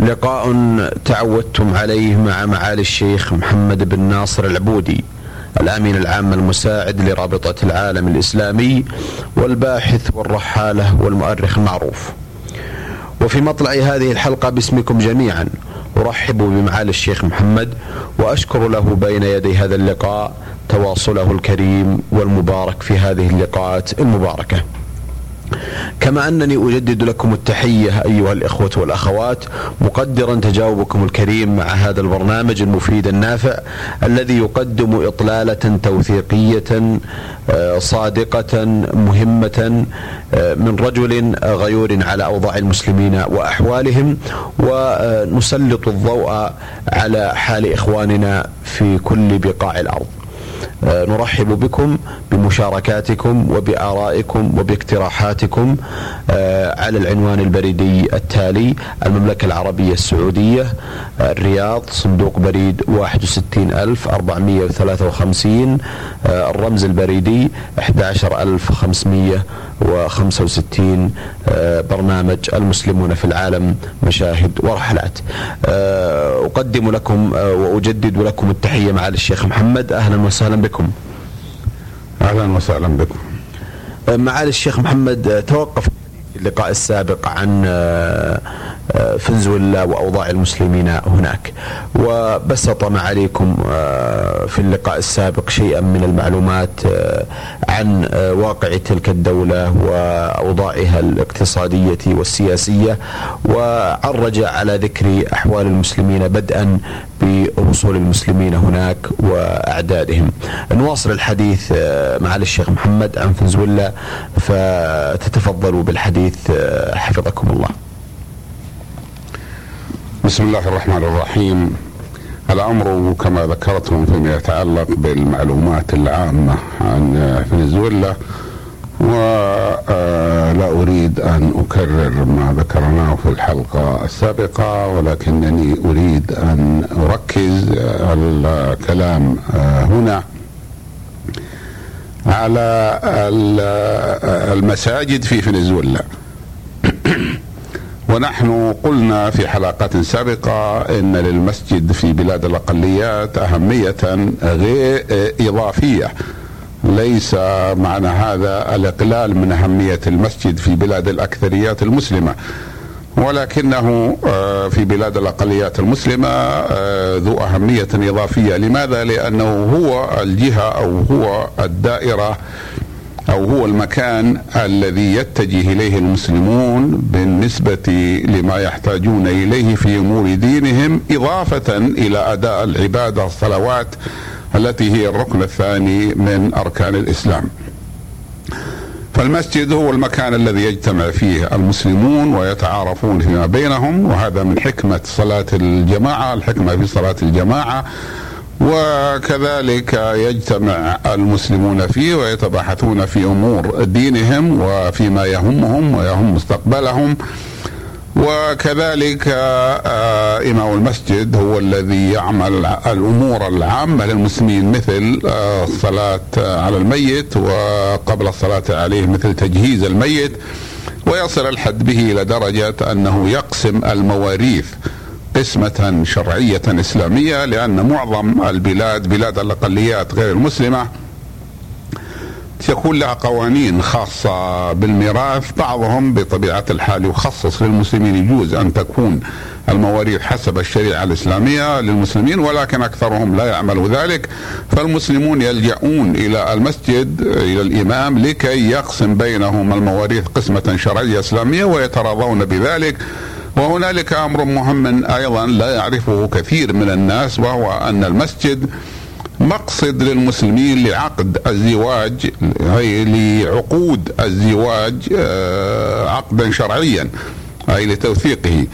لقاء تعودتم عليه مع معالي الشيخ محمد بن ناصر العبودي الأمين العام المساعد لرابطة العالم الإسلامي والباحث والرحالة والمؤرخ المعروف. وفي مطلع هذه الحلقة باسمكم جميعا أرحب بمعالي الشيخ محمد وأشكر له بين يدي هذا اللقاء تواصله الكريم والمبارك في هذه اللقاءات المباركة. كما أنني أجدد لكم التحية أيها الإخوة والأخوات مقدرا تجاوبكم الكريم مع هذا البرنامج المفيد النافع الذي يقدم إطلالة توثيقية آه، صادقة مهمة آه، من رجل غيور على أوضاع المسلمين وأحوالهم ونسلط الضوء على حال إخواننا في كل بقاع الأرض. آه، نرحب بكم بمشاركاتكم وبآرائكم وباقتراحاتكم آه، على العنوان البريدي التالي المملكة العربية السعودية. الرياض صندوق بريد 61453 الرمز البريدي 11565 برنامج المسلمون في العالم مشاهد ورحلات. أقدم لكم وأجدد لكم التحية معالي الشيخ محمد. أهلا وسهلا بكم. أهلا وسهلا بكم. معالي الشيخ محمد توقف اللقاء السابق عن فنزويلا وأوضاع المسلمين هناك وبسط معاليكم في اللقاء السابق شيئا من المعلومات عن واقع تلك الدولة وأوضاعها الاقتصادية والسياسية وعرج على ذكر أحوال المسلمين بدءا بوصول المسلمين هناك وأعدادهم. نواصل الحديث معالي الشيخ محمد عن فنزويلا فتتفضلوا بالحديث حفظكم الله. بسم الله الرحمن الرحيم. الأمر كما ذكرتم فيما يتعلق بالمعلومات العامة عن فنزويلا ولا أريد أن أكرر ما ذكرناه في الحلقة السابقة ولكنني أريد أن أركز الكلام هنا على المساجد في فنزويلا. ونحن قلنا في حلقات سابقة أن للمسجد في بلاد الأقليات أهمية غير إضافية. ليس معنى هذا الإقلال من أهمية المسجد في بلاد الأكثريات المسلمة. ولكنه في بلاد الأقليات المسلمة ذو أهمية إضافية. لماذا؟ لأنه هو الجهة أو هو الدائرة أو هو المكان الذي يتجه إليه المسلمون بالنسبة لما يحتاجون إليه في أمور دينهم إضافة إلى أداء العبادة الصلوات التي هي الركن الثاني من أركان الإسلام. فالمسجد هو المكان الذي يجتمع فيه المسلمون ويتعارفون فيما بينهم وهذا من حكمة صلاة الجماعة، الحكمة في صلاة الجماعة وكذلك يجتمع المسلمون فيه ويتباحثون في أمور دينهم وفيما يهمهم ويهم مستقبلهم. وكذلك إمام المسجد هو الذي يعمل الأمور العامة للمسلمين مثل الصلاة على الميت وقبل الصلاة عليه مثل تجهيز الميت. ويصل الحد به إلى درجة أنه يقسم المواريث. قسمة شرعية إسلامية لأن معظم البلاد بلاد الأقليات غير المسلمة يكون لها قوانين خاصة بالميراث. بعضهم بطبيعة الحال يخصص للمسلمين يجوز أن تكون المواريث حسب الشريعة الإسلامية للمسلمين ولكن أكثرهم لا يعمل ذلك. فالمسلمون يلجؤون إلى المسجد إلى الإمام لكي يقسم بينهم المواريث قسمة شرعية إسلامية ويتراضون بذلك. وهنالك أمر مهم أيضا لا يعرفه كثير من الناس وهو أن المسجد مقصد للمسلمين لعقد الزواج أي لعقود الزواج عقدا شرعيا أي لتوثيقه.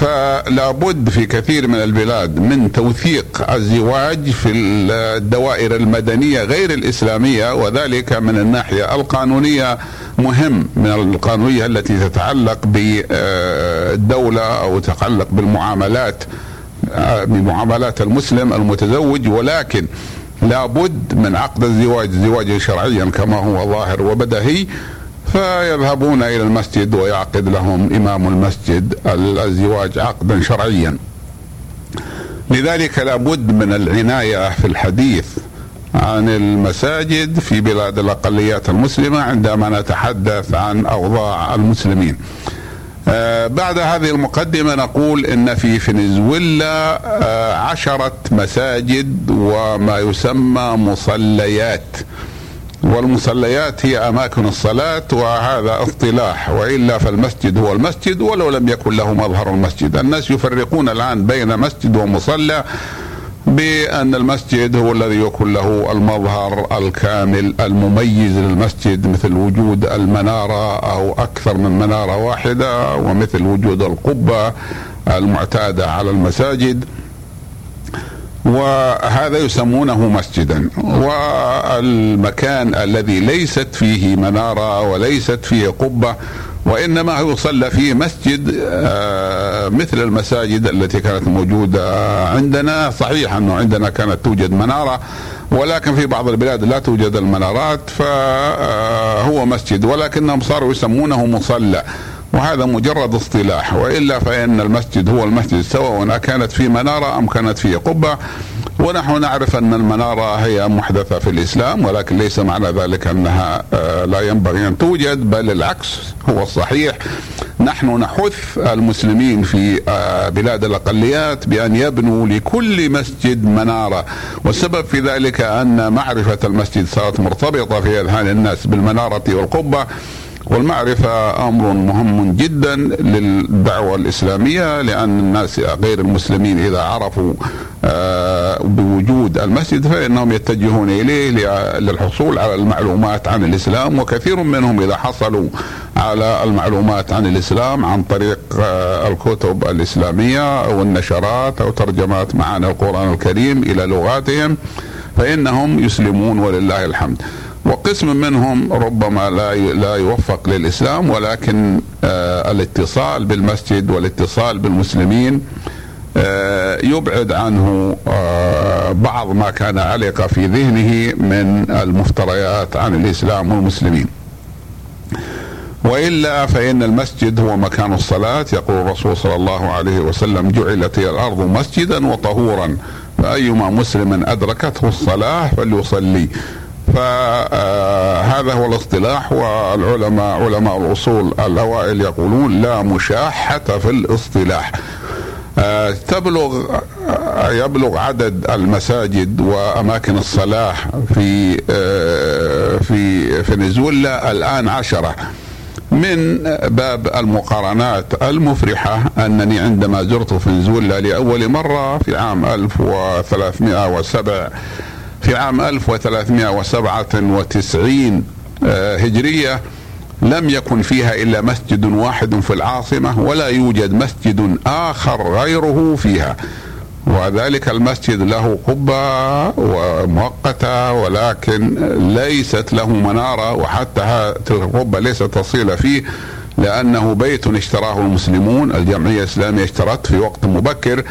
فلا بد في كثير من البلاد من توثيق الزواج في الدوائر المدنية غير الإسلامية وذلك من الناحية القانونية. مهم من القانونية التي تتعلق بالدولة أو تتعلق بالمعاملات بمعاملات المسلم المتزوج ولكن لابد من عقد الزواج زواجا شرعيا كما هو ظاهر وبدهي فيذهبون إلى المسجد ويعقد لهم إمام المسجد الزواج عقدا شرعيا. لذلك لابد من العناية في الحديث. عن المساجد في بلاد الأقليات المسلمة عندما نتحدث عن أوضاع المسلمين. آه بعد هذه المقدمة نقول إن في فنزويلا آه عشرة مساجد وما يسمى مصليات. والمصليات هي أماكن الصلاة وهذا اصطلاح وإلا فالمسجد هو المسجد ولو لم يكن له مظهر المسجد، الناس يفرقون الآن بين مسجد ومصلى بأن المسجد هو الذي يكون له المظهر الكامل المميز للمسجد مثل وجود المنارة أو أكثر من منارة واحدة ومثل وجود القبة المعتادة على المساجد. وهذا يسمونه مسجدا والمكان الذي ليست فيه منارة وليست فيه قبة وإنما يصلى فيه مسجد آه، مثل المساجد التي كانت موجودة عندنا. صحيح أنه عندنا كانت توجد منارة ولكن في بعض البلاد لا توجد المنارات فهو مسجد ولكنهم صاروا يسمونه مصلى. وهذا مجرد اصطلاح وإلا فإن المسجد هو المسجد سواء كانت في منارة أم كانت في قبة. ونحن نعرف أن المنارة هي محدثة في الإسلام ولكن ليس معنى ذلك أنها آه، لا ينبغي أن توجد بل العكس هو الصحيح نحن نحث المسلمين في آه، بلاد الأقليات بأن يبنوا لكل مسجد منارة. والسبب في ذلك أن معرفة المسجد صارت مرتبطة في أذهان الناس بالمنارة والقبة. والمعرفة أمر مهم جدا للدعوة الإسلامية لأن الناس غير المسلمين إذا عرفوا آه، بوجود المسجد فإنهم يتجهون إليه للحصول على المعلومات عن الإسلام وكثير منهم إذا حصلوا على المعلومات عن الإسلام عن طريق آه، الكتب الإسلامية أو النشرات أو ترجمات معاني القرآن الكريم إلى لغاتهم فإنهم يسلمون ولله الحمد. وقسم منهم ربما لا لا يوفق للإسلام ولكن آه الاتصال بالمسجد والاتصال بالمسلمين آه يبعد عنه آه بعض ما كان علق في ذهنه من المفتريات عن الإسلام والمسلمين. وإلا فإن المسجد هو مكان الصلاة يقول الرسول صلى الله عليه وسلم جعلت الأرض مسجدا وطهورا فأيما مسلم أدركته الصلاة فليصلي فهذا هو الاصطلاح والعلماء علماء الأصول الأوائل يقولون لا مشاحة في الاصطلاح. آه، تبلغ آه، يبلغ عدد المساجد وأماكن الصلاة في آه، في فنزويلا الآن عشرة. من باب المقارنات المفرحة أنني عندما زرت فنزويلا لأول مرة في عام 1307 في عام 1397 آه، هجرية لم يكن فيها إلا مسجد واحد في العاصمة ولا يوجد مسجد آخر غيره فيها. وذلك المسجد له قبة ومؤقتة ولكن ليست له منارة وحتى تلك القبة ليست تصيل فيه لأنه بيت اشتراه المسلمون الجمعية الإسلامية اشترت في وقت مبكر.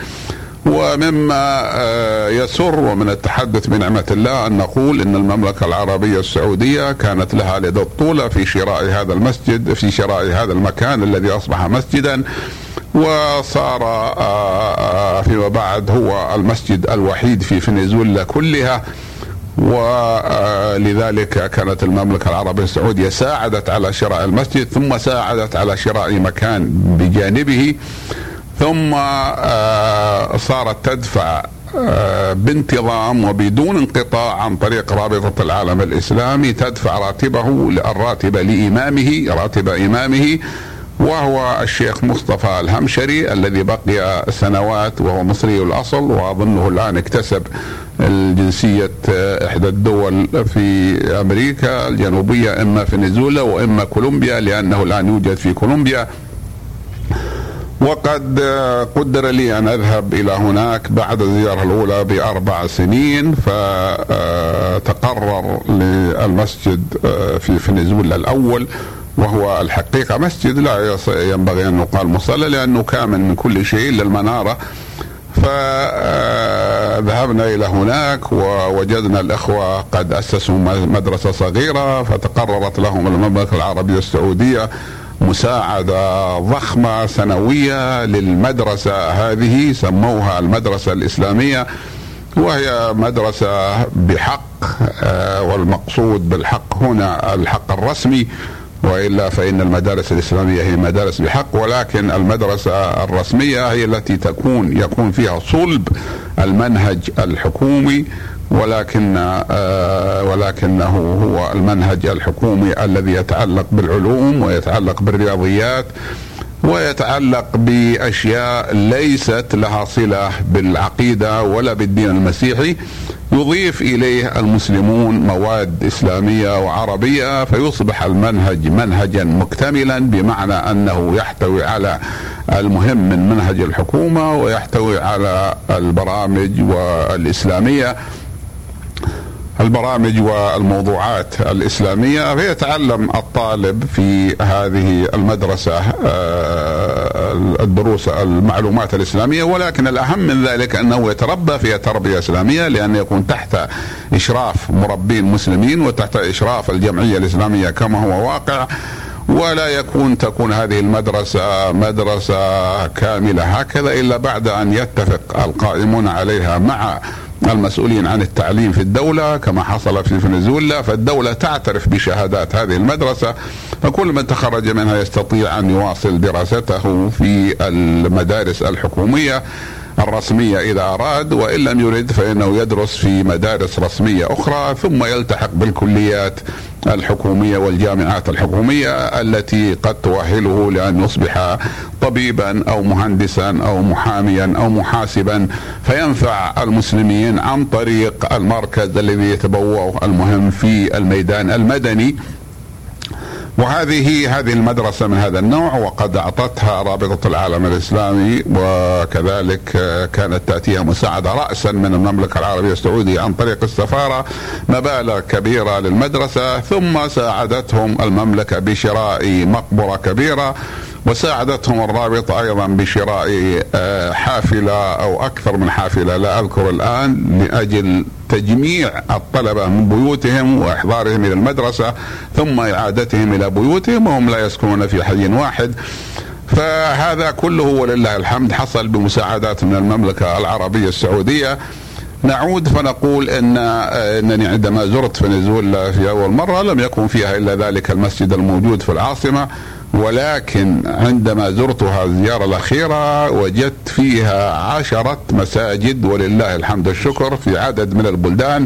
ومما آه، يسر ومن التحدث بنعمة الله أن نقول أن المملكة العربية السعودية كانت لها لدى الطولة في شراء هذا المسجد في شراء هذا المكان الذي أصبح مسجدا. وصار آه، آه، فيما بعد هو المسجد الوحيد في فنزويلا كلها. ولذلك كانت المملكة العربية السعودية ساعدت على شراء المسجد ثم ساعدت على شراء مكان بجانبه. ثم آه، صارت تدفع آه، بانتظام وبدون انقطاع عن طريق رابطة العالم الإسلامي تدفع راتبه الراتب لإمامه راتب إمامه وهو الشيخ مصطفى الهمشري الذي بقي سنوات وهو مصري الأصل وأظنه الآن اكتسب الجنسية آه، إحدى الدول في أمريكا الجنوبية إما فنزويلا وإما كولومبيا لأنه الآن يوجد في كولومبيا. وقد قدر لي أن أذهب إلى هناك بعد الزيارة الأولى بأربع سنين فتقرر للمسجد في فنزويلا الأول وهو الحقيقة مسجد لا ينبغي أن يقال مصلى لأنه كامل من كل شيء الا المناره فذهبنا إلى هناك ووجدنا الأخوة قد أسسوا مدرسة صغيرة فتقررت لهم المملكة العربية السعودية مساعدة ضخمة سنوية للمدرسة هذه سموها المدرسة الإسلامية وهي مدرسة بحق آه، والمقصود بالحق هنا الحق الرسمي وإلا فإن المدارس الإسلامية هي مدارس بحق ولكن المدرسة الرسمية هي التي تكون يكون فيها صلب المنهج الحكومي ولكن آه ولكنه هو المنهج الحكومي الذي يتعلق بالعلوم ويتعلق بالرياضيات ويتعلق بأشياء ليست لها صلة بالعقيدة ولا بالدين المسيحي. يضيف إليه المسلمون مواد إسلامية وعربية فيصبح المنهج منهجا مكتملا بمعنى أنه يحتوي على المهم من منهج الحكومة ويحتوي على البرامج والإسلامية. البرامج والموضوعات الإسلامية فيتعلم الطالب في هذه المدرسة آه، الدروس المعلومات الإسلامية ولكن الأهم من ذلك أنه يتربى في تربية إسلامية لأن يكون تحت إشراف مربين مسلمين وتحت إشراف الجمعية الإسلامية كما هو واقع ولا يكون تكون هذه المدرسة مدرسة كاملة هكذا إلا بعد أن يتفق القائمون عليها مع المسؤولين عن التعليم في الدولة كما حصل في فنزويلا فالدولة تعترف بشهادات هذه المدرسة فكل من تخرج منها يستطيع أن يواصل دراسته في المدارس الحكومية. الرسمية إذا أراد وإن لم يرد فإنه يدرس في مدارس رسمية أخرى ثم يلتحق بالكليات الحكومية والجامعات الحكومية التي قد تؤهله لأن يصبح طبيبا أو مهندسا أو محاميا أو محاسبا. فينفع المسلمين عن طريق المركز الذي يتبوأه المهم في الميدان المدني وهذه هذه المدرسة من هذا النوع وقد أعطتها رابطة العالم الإسلامي وكذلك كانت تأتيها مساعدة راسا من المملكة العربية السعودية عن طريق السفارة مبالغ كبيرة للمدرسة ثم ساعدتهم المملكة بشراء مقبرة كبيرة. وساعدتهم الرابطة أيضا بشراء آه، حافلة أو أكثر من حافلة. لا أذكر الآن لأجل تجميع الطلبة من بيوتهم وإحضارهم إلى المدرسة ثم إعادتهم إلى بيوتهم وهم لا يسكنون في حي واحد. فهذا كله ولله الحمد حصل بمساعدات من المملكة العربية السعودية. نعود فنقول إن إنني عندما زرت فنزويلا في أول مرة لم يكن فيها إلا ذلك المسجد الموجود في العاصمة. ولكن عندما زرتها الزيارة الأخيرة وجدت فيها عشرة مساجد ولله الحمد والشكر في عدد من البلدان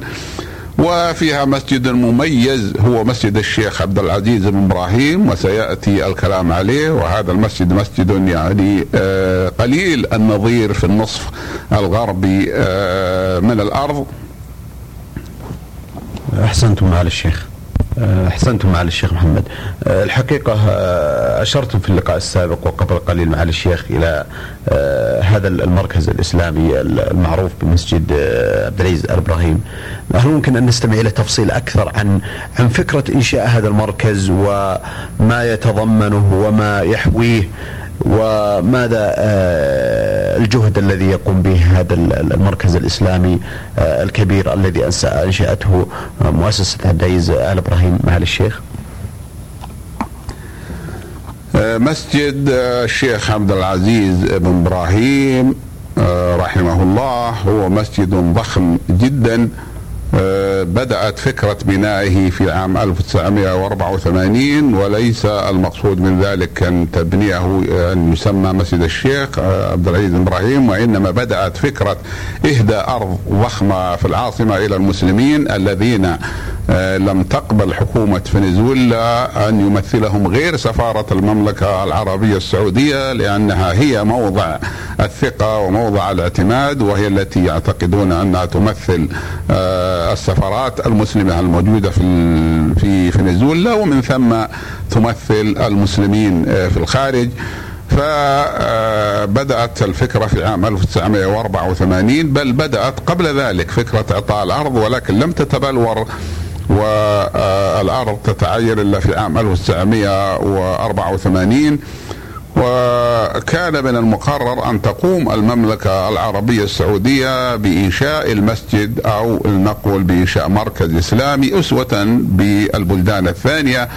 وفيها مسجد مميز هو مسجد الشيخ عبد العزيز بن إبراهيم وسيأتي الكلام عليه وهذا المسجد مسجد يعني آه، قليل النظير في النصف الغربي آه، من الأرض. أحسنتم معالي الشيخ. أحسنتم معالي الشيخ محمد. آه، الحقيقة آه، أشرتم في اللقاء السابق وقبل قليل معالي الشيخ إلى هذا المركز الإسلامي المعروف بمسجد عبد العزيز إبراهيم. هل ممكن أن نستمع إلى تفصيل أكثر عن عن فكرة إنشاء هذا المركز وما يتضمنه وما يحويه. وماذا آه، الجهد الذي يقوم به هذا المركز الإسلامي آه، الكبير الذي انشاته مؤسسة عبد العزيز آل إبراهيم معالي الشيخ؟ آه، مسجد الشيخ عبد العزيز بن إبراهيم رحمه الله هو مسجد ضخم جدا آه، بدأت فكرة بنائه في عام 1984 وليس المقصود من ذلك أن تبنيه أن يسمى مسجد الشيخ آه، عبد العزيز إبراهيم وإنما بدأت فكرة إهداء أرض ضخمة في العاصمة إلى المسلمين الذين لم تقبل حكومة فنزويلا أن يمثلهم غير سفارة المملكة العربية السعودية لأنها هي موضع الثقة وموضع الاعتماد وهي التي يعتقدون أنها تمثل السفارات المسلمة الموجودة في في فنزويلا ومن ثم تمثل المسلمين في الخارج. فبدأت الفكرة في عام 1984 بل بدأت قبل ذلك فكرة إعطاء الأرض ولكن لم تتبلور والأرض تتعين إلا في عام 1984 وكان من المقرر أن تقوم المملكة العربية السعودية بإنشاء المسجد أو نقول بإنشاء مركز إسلامي أسوة بالبلدان الثانية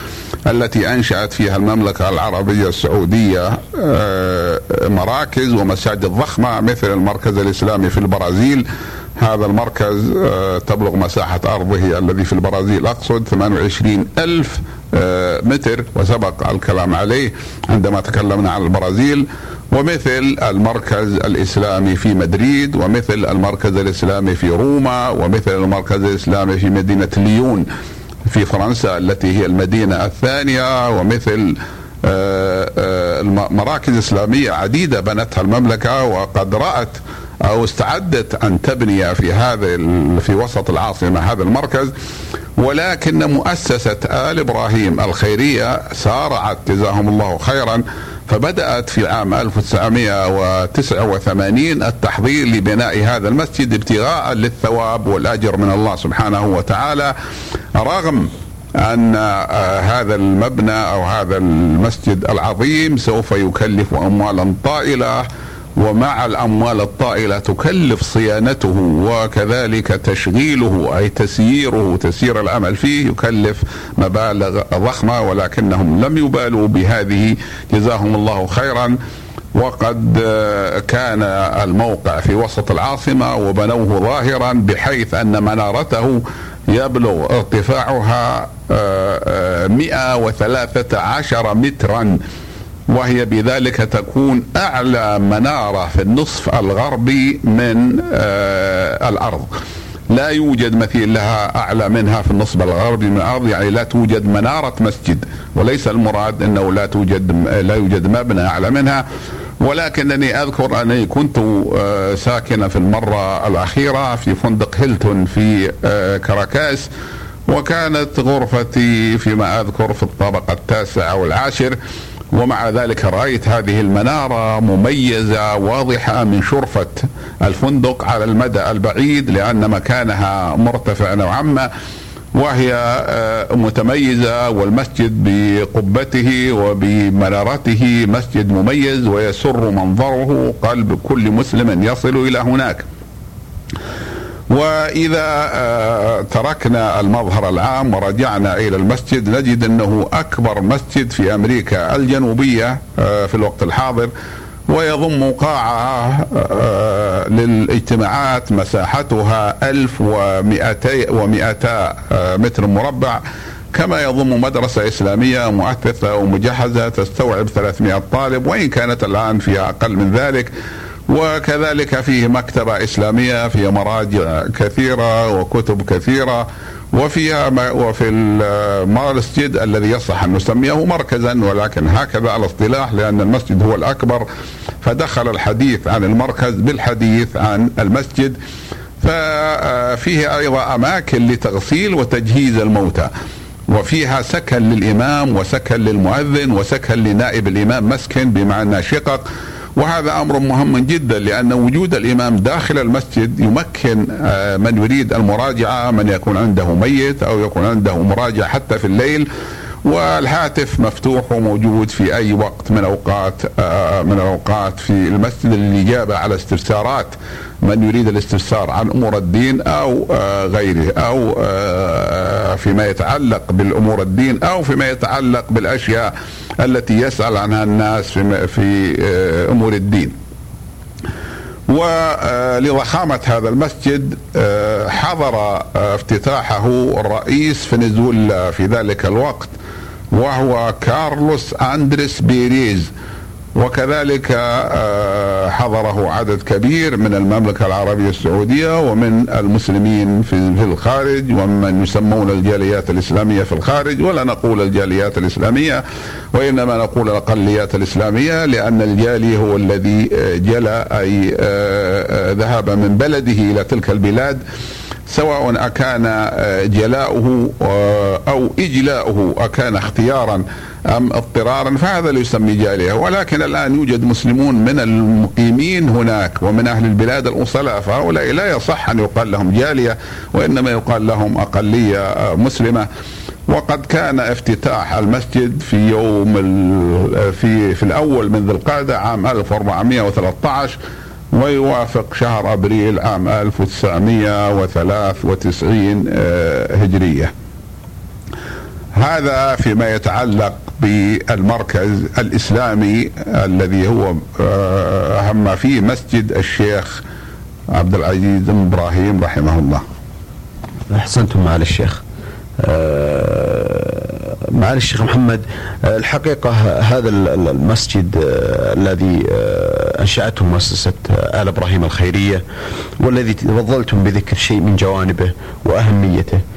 التي أنشأت فيها المملكة العربية السعودية آه، مراكز ومساجد ضخمة مثل المركز الإسلامي في البرازيل هذا المركز آه، تبلغ مساحة أرضه الذي في البرازيل أقصد 28 ألف آه، متر وسبق الكلام عليه عندما تكلمنا عن البرازيل. ومثل المركز الإسلامي في مدريد ومثل المركز الإسلامي في روما ومثل المركز الإسلامي في مدينة ليون في فرنسا التي هي المدينة الثانية. ومثل آه، مراكز إسلامية عديدة بنتها المملكة وقد رأت أو استعدت أن تبني في هذا في وسط العاصمه هذا المركز ولكن مؤسسة آل إبراهيم الخيرية سارعت جزاهم الله خيرا فبدأت في عام 1989 التحضير لبناء هذا المسجد ابتغاء للثواب والأجر من الله سبحانه وتعالى. رغم أن آه، هذا المبنى أو هذا المسجد العظيم سوف يكلف اموالا طائلة ومع الأموال الطائلة تكلف صيانته وكذلك تشغيله أي تسييره تسيير العمل فيه يكلف مبالغ ضخمة ولكنهم لم يبالوا بهذه. جزاهم الله خيرا. وقد كان الموقع في وسط العاصمة وبنوه ظاهرا بحيث أن منارته يبلغ ارتفاعها 113 مترا. وهي بذلك تكون أعلى منارة في النصف الغربي من آه الأرض. لا يوجد مثيل لها أعلى منها في النصف الغربي من الأرض يعني لا توجد منارة مسجد. وليس المراد أنه لا توجد لا يوجد مبنى أعلى منها. ولكنني أذكر أني كنت آه ساكنا في المرة الأخيرة في فندق هيلتون في آه كاراكاس وكانت غرفتي فيما أذكر في الطبقه التاسعه أو العاشر ومع ذلك رأيت هذه المنارة مميزة واضحة من شرفة الفندق على المدى البعيد لأن مكانها مرتفع نوعا ما وهي آه، متميزة والمسجد بقبته وبمنارته مسجد مميز ويسر منظره قلب كل مسلم يصل إلى هناك. وإذا آه، تركنا المظهر العام ورجعنا إلى المسجد نجد أنه أكبر مسجد في أمريكا الجنوبية آه، في الوقت الحاضر ويضم قاعة آه، للإجتماعات مساحتها 1200 متر مربع كما يضم مدرسة إسلامية مؤثثة ومجهزة تستوعب 300 طالب وإن كانت الآن فيها أقل من ذلك. وكذلك فيه مكتبة إسلامية فيها مراجع كثيرة وكتب كثيرة وفيها وفي المسجد الذي يصح أن نسميه مركزا ولكن هكذا على اصطلاح لأن المسجد هو الأكبر. فدخل الحديث عن المركز بالحديث عن المسجد. ففيه أيضا أماكن لتغسيل وتجهيز الموتى. وفيها سكن للإمام وسكن للمؤذن وسكن لنائب الإمام مسكن بمعنى شقق. وهذا أمر مهم جدا لأن وجود الإمام داخل المسجد يمكن آه، من يريد المراجعة من يكون عنده ميت أو يكون عنده مراجعة حتى في الليل. والهاتف مفتوح وموجود في أي وقت من أوقات آه، من الأوقات في المسجد للاجابه على استفسارات من يريد الاستفسار عن أمور الدين أو آه، غيره أو فيما يتعلق بالأمور الدين أو فيما يتعلق بالأشياء التي يسأل عنها الناس في آه، أمور الدين. ولضخامة هذا المسجد آه، حضر آه، افتتاحه الرئيس فنزويلا في ذلك الوقت وهو كارلوس أندريس بيريز. وكذلك آه، حضره عدد كبير من المملكة العربية السعودية ومن المسلمين في الخارج ومن يسمون الجاليات الإسلامية في الخارج. ولا نقول الجاليات الإسلامية وإنما نقول الأقليات الإسلامية لأن الجالي هو الذي آه، جلى أي آه، ذهب من بلده إلى تلك البلاد. سواء أكان جلاؤه أو إجلاؤه أكان اختيارا أم اضطرارا فهذا لا يسمي جالية. ولكن الآن يوجد مسلمون من المقيمين هناك ومن أهل البلاد الأصلاء فهؤلاء لا يصح أن يقال لهم جالية وإنما يقال لهم أقلية مسلمة. وقد كان افتتاح المسجد في يوم في في الأول من ذي القعدة عام 1413 ويوافق شهر أبريل عام 1993 آه، هجرية. هذا فيما يتعلق بالمركز الإسلامي الذي هو آه، ما فيه مسجد الشيخ عبد العزيز بن إبراهيم رحمه الله. أحسنتم معالي الشيخ. آه، معالي الشيخ محمد آه، الحقيقة هذا المسجد آه، الذي أنشأته مؤسسة آل إبراهيم الخيرية والذي تفضلتم بذكر شيء من جوانبه وأهميته. آه،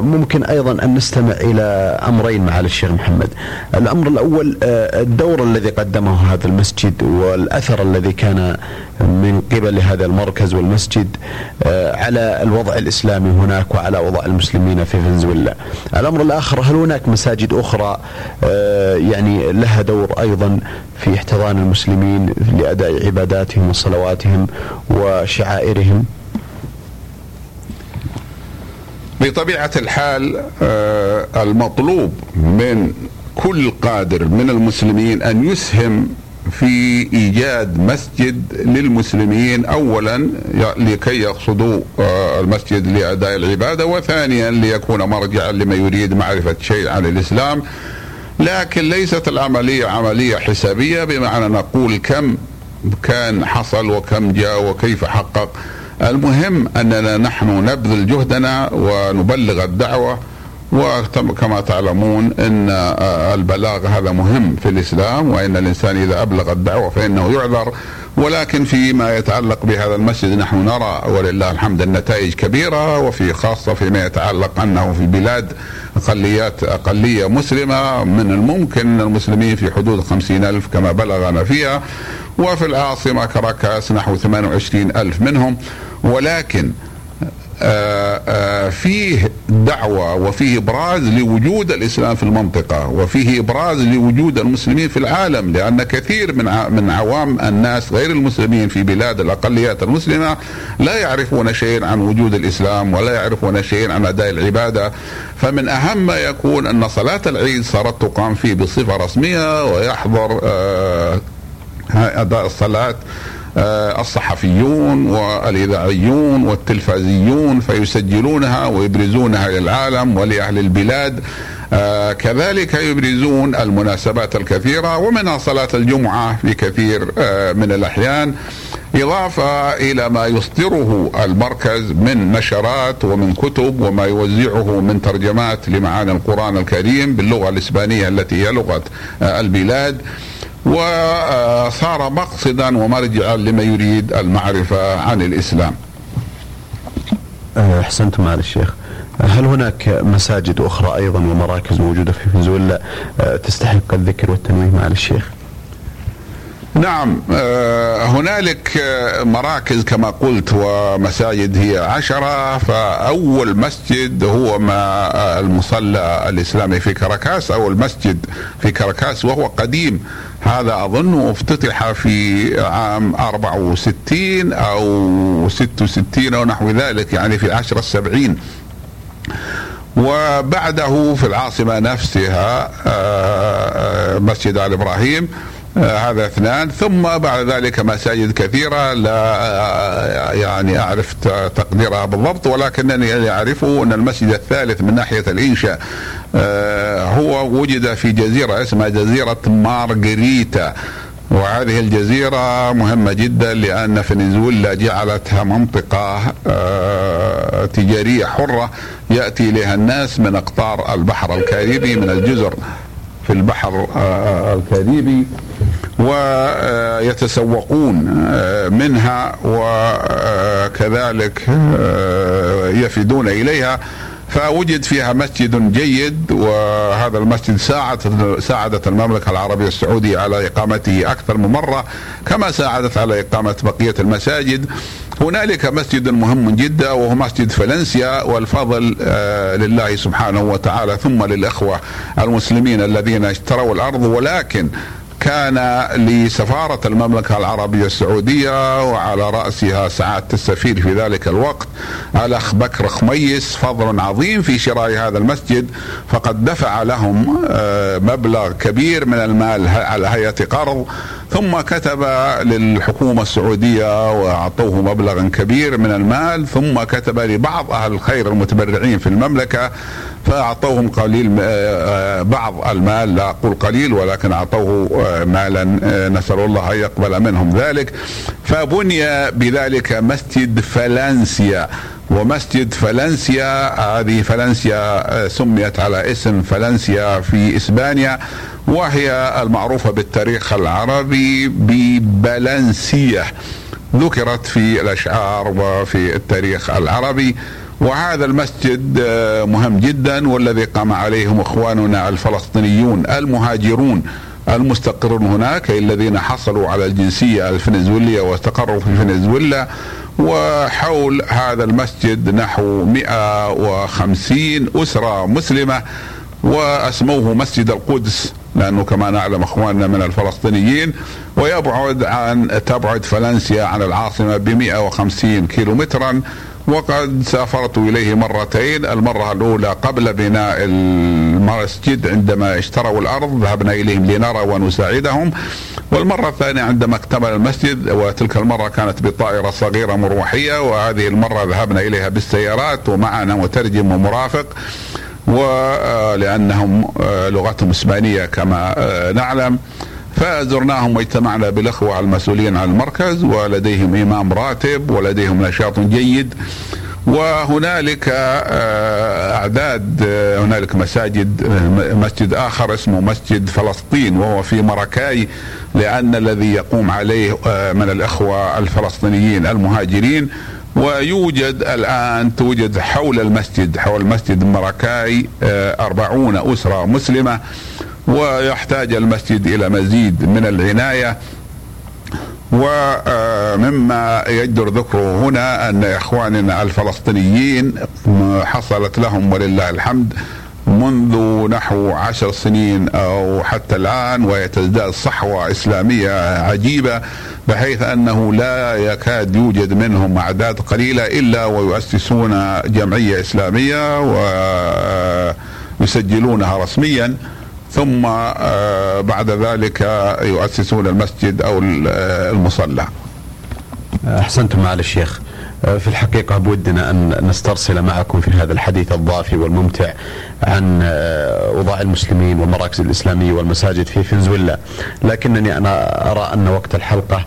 ممكن أيضا أن نستمع إلى أمرين معالي الشيخ محمد. الأمر الأول آه، الدور الذي قدمه هذا المسجد والأثر الذي كان من قبل هذا المركز والمسجد آه، على الوضع الإسلامي هناك وعلى وضع المسلمين في فنزويلا. الأمر الآخر هل هناك مساجد أخرى يعني لها دور أيضا في احتضان المسلمين لأداء عباداتهم وصلواتهم وشعائرهم؟ بطبيعة الحال آه، المطلوب من كل قادر من المسلمين أن يسهم في إيجاد مسجد للمسلمين. اولا لكي يقصدوا آه، المسجد لأداء العبادة وثانيا ليكون مرجعا لمن يريد معرفة شيء عن الإسلام. لكن ليست العملية عملية حسابية بمعنى نقول كم كان حصل وكم جاء وكيف حقق. المهم أننا نحن نبذل جهدنا ونبلغ الدعوة وكما تعلمون إن البلاغ هذا مهم في الإسلام وإن الإنسان إذا أبلغ الدعوة فإنه يعذر. ولكن فيما يتعلق بهذا المسجد نحن نرى ولله الحمد النتائج كبيرة وفي خاصة فيما يتعلق أنه في البلاد اقليات أقلية مسلمة من الممكن المسلمين في حدود خمسين ألف كما بلغنا فيها. وفي العاصمة كراكاس نحو 28 ألف منهم. ولكن آه، آه، فيه دعوة وفيه إبراز لوجود الإسلام في المنطقة وفيه إبراز لوجود المسلمين في العالم لأن كثير من من عوام الناس غير المسلمين في بلاد الأقليات المسلمة لا يعرفون شيئا عن وجود الإسلام ولا يعرفون شيئا عن أداء العبادة. فمن أهم ما يكون أن صلاة العيد صارت تقام فيه بصفة رسمية ويحضر آه، أداء الصلاة. الصحفيون والإذاعيون والتلفزيون فيسجلونها ويبرزونها للعالم ولأهل البلاد. آه كذلك يبرزون المناسبات الكثيرة ومنها صلاة الجمعة في كثير آه من الأحيان إضافة إلى ما يصدره المركز من نشرات ومن كتب وما يوزعه من ترجمات لمعاني القرآن الكريم باللغة الإسبانية التي هي لغة آه البلاد. وصار مقصدا ومرجعا لمن يريد المعرفة عن الإسلام. أه، أحسنتم على الشيخ. هل هناك مساجد أخرى أيضا ومراكز موجودة في فنزويلا؟ أه، تستحق الذكر والتنويه مع الشيخ؟ نعم أه، هنالك مراكز كما قلت ومساجد هي عشرة فأول مسجد هو ما المصلى الإسلامي في كراكاس أو المسجد في كراكاس وهو قديم. هذا أظن افتتح في عام 64 أو 66 أو نحو ذلك يعني في العشرة السبعين. وبعده في العاصمة نفسها آه، آه، مسجد آل إبراهيم. آه، هذا اثنان. ثم بعد ذلك مساجد كثيرة. لا يعني أعرف تقديرها بالضبط ولكنني أعرفه أن المسجد الثالث من ناحية الإنشاء هو وجد في جزيرة اسمها جزيرة مارغريتا. وهذه الجزيرة مهمة جدا لأن فنزويلا جعلتها منطقة آه، تجارية حرة يأتي إليها الناس من أقطار البحر الكاريبي من الجزر في البحر آه، الكاريبي. ويتسوقون آه، منها وكذلك يفدون إليها. فوجد فيها مسجد جيد وهذا المسجد ساعد ساعدت المملكة العربية السعودية على إقامته أكثر من مرة كما ساعدت على إقامة بقية المساجد. هنالك مسجد مهم جدا وهو مسجد فالنسيا والفضل آه، لله سبحانه وتعالى ثم للإخوة المسلمين الذين اشتروا الأرض. ولكن كان لسفارة المملكة العربية السعودية وعلى رأسها سعادة السفير في ذلك الوقت الأخ بكر خميس فضل عظيم في شراء هذا المسجد فقد دفع لهم آه، مبلغ كبير من المال على هيئة قرض ثم كتب للحكومة السعودية وأعطوه مبلغا كبير من المال ثم كتب لبعض أهل الخير المتبرعين في المملكة فأعطوهم قليل آه، بعض المال لا أقول قليل ولكن أعطوه آه، مالا آه، نسأل الله أن يقبل منهم ذلك. فبني بذلك مسجد فلانسيا ومسجد فلنسيا هذه فلنسيا سميت على اسم فلنسيا في إسبانيا وهي المعروفة بالتاريخ العربي ببلنسيه ذكرت في الأشعار وفي التاريخ العربي وهذا المسجد آه، مهم جدا والذي قام عليهم إخواننا الفلسطينيون المهاجرون المستقرون هناك الذين حصلوا على الجنسية الفنزويلية واستقروا في فنزويلا. وحول هذا المسجد نحو 150 أسرة مسلمة وأسموه مسجد القدس لأنه كما نعلم إخواننا من الفلسطينيين. ويبعد عن تبعد فلنسيا عن العاصمة ب 150 كيلو مترا وقد سافرت إليه مرتين المرة الأولى قبل بناء المسجد عندما اشتروا الأرض ذهبنا إليهم لنرى ونساعدهم. والمرة الثانية عندما اكتمل المسجد وتلك المرة كانت بطائرة صغيرة مروحية وهذه المرة ذهبنا إليها بالسيارات ومعنا مترجم ومرافق ولانهم لغتهم إسبانية كما نعلم. فزرناهم واجتمعنا بالأخوة المسؤولين عن المركز ولديهم إمام راتب ولديهم نشاط جيد وهنالك آه، أعداد آه، هنالك مساجد آه، مسجد آخر اسمه مسجد فلسطين وهو في مراكاي لأن الذي يقوم عليه من الأخوة الفلسطينيين المهاجرين. ويوجد الآن توجد حول المسجد حول مسجد مراكاي أربعون أسرة مسلمة. ويحتاج المسجد إلى مزيد من العناية. ومما يجدر ذكره هنا أن إخواننا الفلسطينيين حصلت لهم ولله الحمد منذ نحو عشر سنين أو حتى الآن وهي تزداد صحوة إسلامية عجيبة بحيث أنه لا يكاد يوجد منهم أعداد قليلة إلا ويؤسسون جمعية إسلامية ويسجلونها رسميا. ثم آه، بعد ذلك يؤسسون المسجد أو آه، المصلى. أحسنتم معالي الشيخ. في الحقيقة بودنا أن نسترسل معكم في هذا الحديث الضافي والممتع عن أوضاع المسلمين والمراكز الإسلامية والمساجد في فنزويلا. لكنني أنا أرى أن وقت الحلقة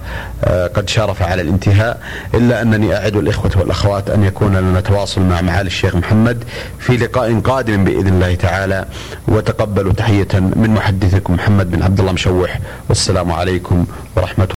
قد شارف على الانتهاء إلا أنني أعد الإخوة والأخوات أن يكون لنا تواصل مع معالي الشيخ محمد في لقاء قادم بإذن الله تعالى. وتقبلوا تحية من محدثكم محمد بن عبد الله مشوح. والسلام عليكم ورحمة